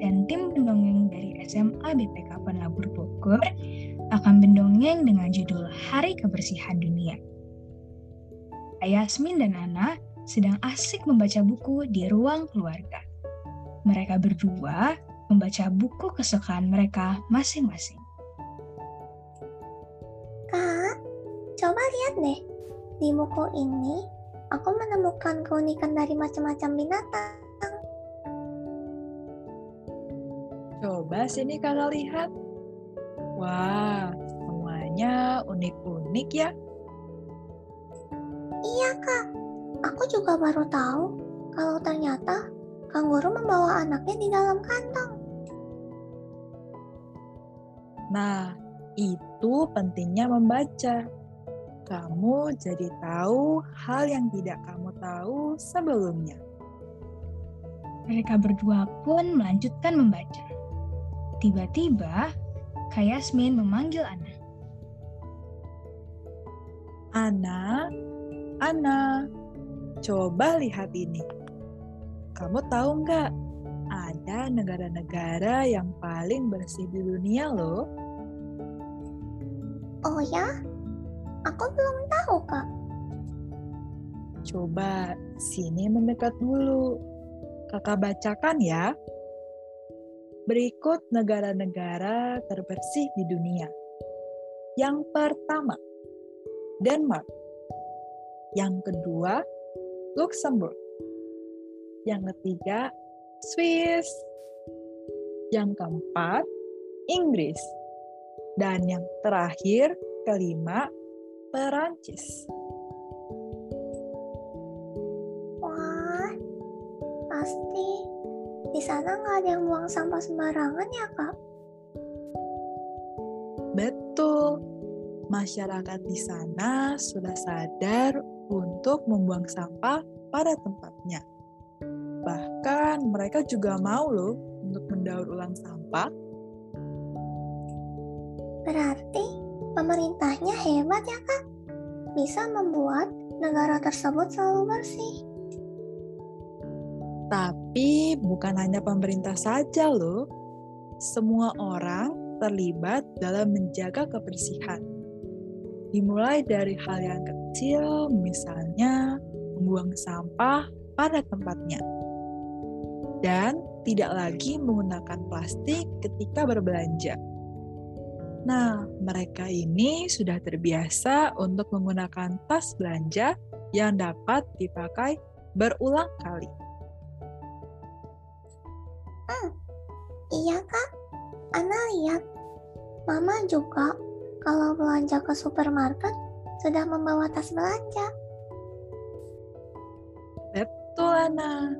dan tim pendongeng dari SMA BPK Penabur Bogor akan mendongeng dengan judul Hari Kebersihan Dunia. Yasmin dan Ana sedang asik membaca buku di ruang keluarga. Mereka berdua membaca buku kesukaan mereka masing-masing. Kak, coba lihat deh. Di buku ini, aku menemukan keunikan dari macam-macam binatang. Coba sini kakak lihat. Wah, semuanya unik-unik ya. Iya kak, aku juga baru tahu kalau ternyata kanguru membawa anaknya di dalam kantong. Nah, itu pentingnya membaca. Kamu jadi tahu hal yang tidak kamu tahu sebelumnya. Mereka berdua pun melanjutkan membaca. Tiba-tiba, Kak Yasmin memanggil Ana. Ana, Ana, coba lihat ini. Kamu tahu nggak? Ada negara-negara yang paling bersih di dunia loh. Oh ya? Aku belum tahu kak. Coba sini mendekat dulu. Kakak bacakan ya. Berikut negara-negara terbersih di dunia. Yang pertama, Denmark. Yang kedua, Luxembourg. Yang ketiga, Swiss. Yang keempat, Inggris. Dan yang terakhir, kelima, Perancis. Wah, pasti di sana nggak ada yang buang sampah sembarangan ya kak? Betul, masyarakat di sana sudah sadar untuk membuang sampah pada tempatnya. Bahkan mereka juga mau loh untuk mendaur ulang sampah. Berarti pemerintahnya hebat ya kak? Bisa membuat negara tersebut selalu bersih. Tapi bukan hanya pemerintah saja loh. Semua orang terlibat dalam menjaga kebersihan. Dimulai dari hal yang kecil, misalnya membuang sampah pada tempatnya. Dan tidak lagi menggunakan plastik ketika berbelanja. Nah, mereka ini sudah terbiasa untuk menggunakan tas belanja yang dapat dipakai berulang kali. Hmm, iya kak. Ana lihat. Mama juga kalau belanja ke supermarket sudah membawa tas belanja. Betul, Ana.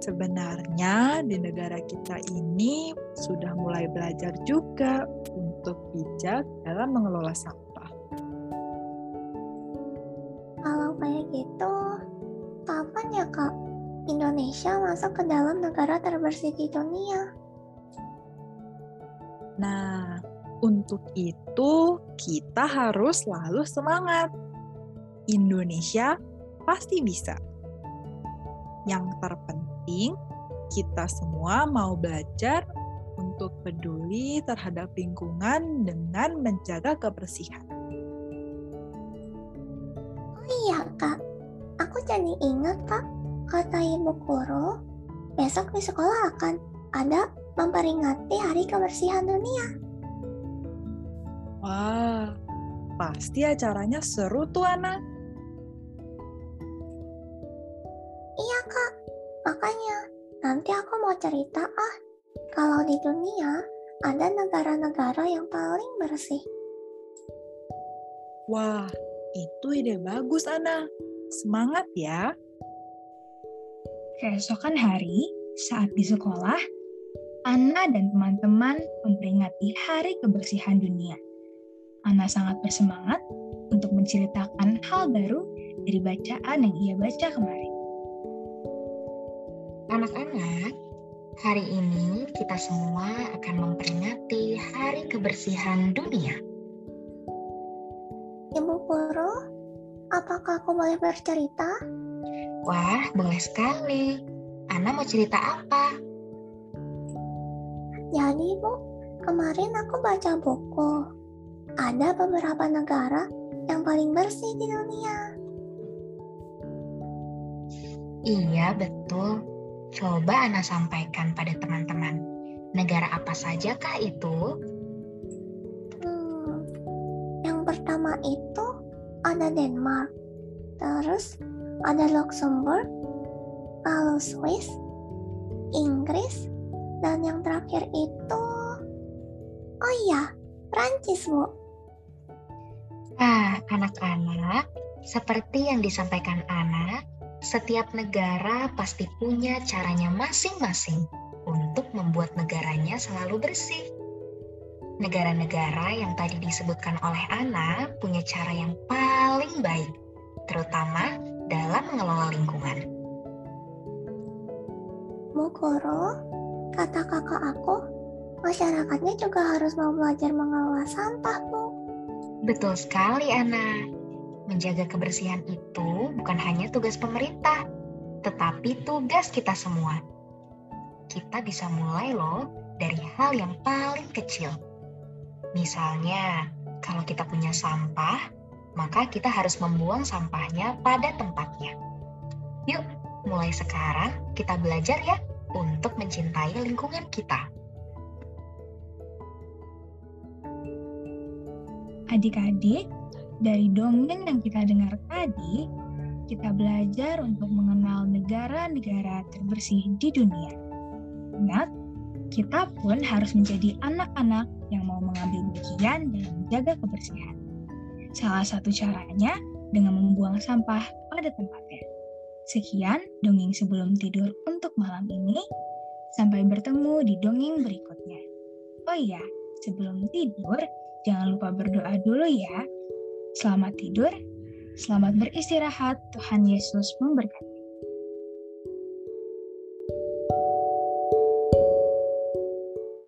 Sebenarnya di negara kita ini sudah mulai belajar juga untuk bijak dalam mengelola sampah. Kalau kayak gitu, kapan ya kak Indonesia masuk ke dalam negara terbersih di dunia? Nah, untuk itu kita harus selalu semangat. Indonesia pasti bisa. Yang terpenting, kita semua mau belajar untuk peduli terhadap lingkungan dengan menjaga kebersihan. Oh iya kak, aku jadi ingat kak, kata ibu guru, besok di sekolah akan ada memperingati hari kebersihan dunia. Wah, pasti acaranya seru tuh, Ana. Iya kak, makanya nanti aku mau cerita ah, kalau di dunia ada negara-negara yang paling bersih. Wah, itu ide bagus, Ana. Semangat ya. Keesokan hari, saat di sekolah, Ana dan teman-teman memperingati Hari Kebersihan Dunia. Ana sangat bersemangat untuk menceritakan hal baru dari bacaan yang ia baca kemarin. Anak-anak, hari ini kita semua akan memperingati Hari Kebersihan Dunia. Ibu guru, apakah aku boleh bercerita? Wah, boleh sekali. Ana mau cerita apa? Jadi bu, kemarin aku baca buku. Ada beberapa negara yang paling bersih di dunia. Iya, betul. Coba Ana sampaikan pada teman-teman. Negara apa saja kah itu? Hmm, yang pertama itu ada Denmark, terus ada Luxembourg, lalu Swiss, Inggris, dan yang terakhir itu, oh iya, Prancis bu. Ah, anak-anak, seperti yang disampaikan Ana, setiap negara pasti punya caranya masing-masing untuk membuat negaranya selalu bersih. Negara-negara yang tadi disebutkan oleh Ana punya cara yang paling baik, terutama dalam mengelola lingkungan. Guru, kata kakak aku, masyarakatnya juga harus mau belajar mengelola sampah, Bu. Betul sekali, Ana. Menjaga kebersihan itu bukan hanya tugas pemerintah, tetapi tugas kita semua. Kita bisa mulai loh dari hal yang paling kecil. Misalnya, kalau kita punya sampah, maka kita harus membuang sampahnya pada tempatnya. Yuk, mulai sekarang kita belajar ya untuk mencintai lingkungan kita. Adik-adik, dari dongeng yang kita dengar tadi, kita belajar untuk mengenal negara-negara terbersih di dunia. Ingat, kita pun harus menjadi anak-anak yang mau mengambil bagian dalam menjaga kebersihan. Salah satu caranya dengan membuang sampah pada tempatnya. Sekian dongeng sebelum tidur untuk malam ini. Sampai bertemu di dongeng berikutnya. Oh iya, sebelum tidur, jangan lupa berdoa dulu ya. Selamat tidur, selamat beristirahat, Tuhan Yesus memberkati.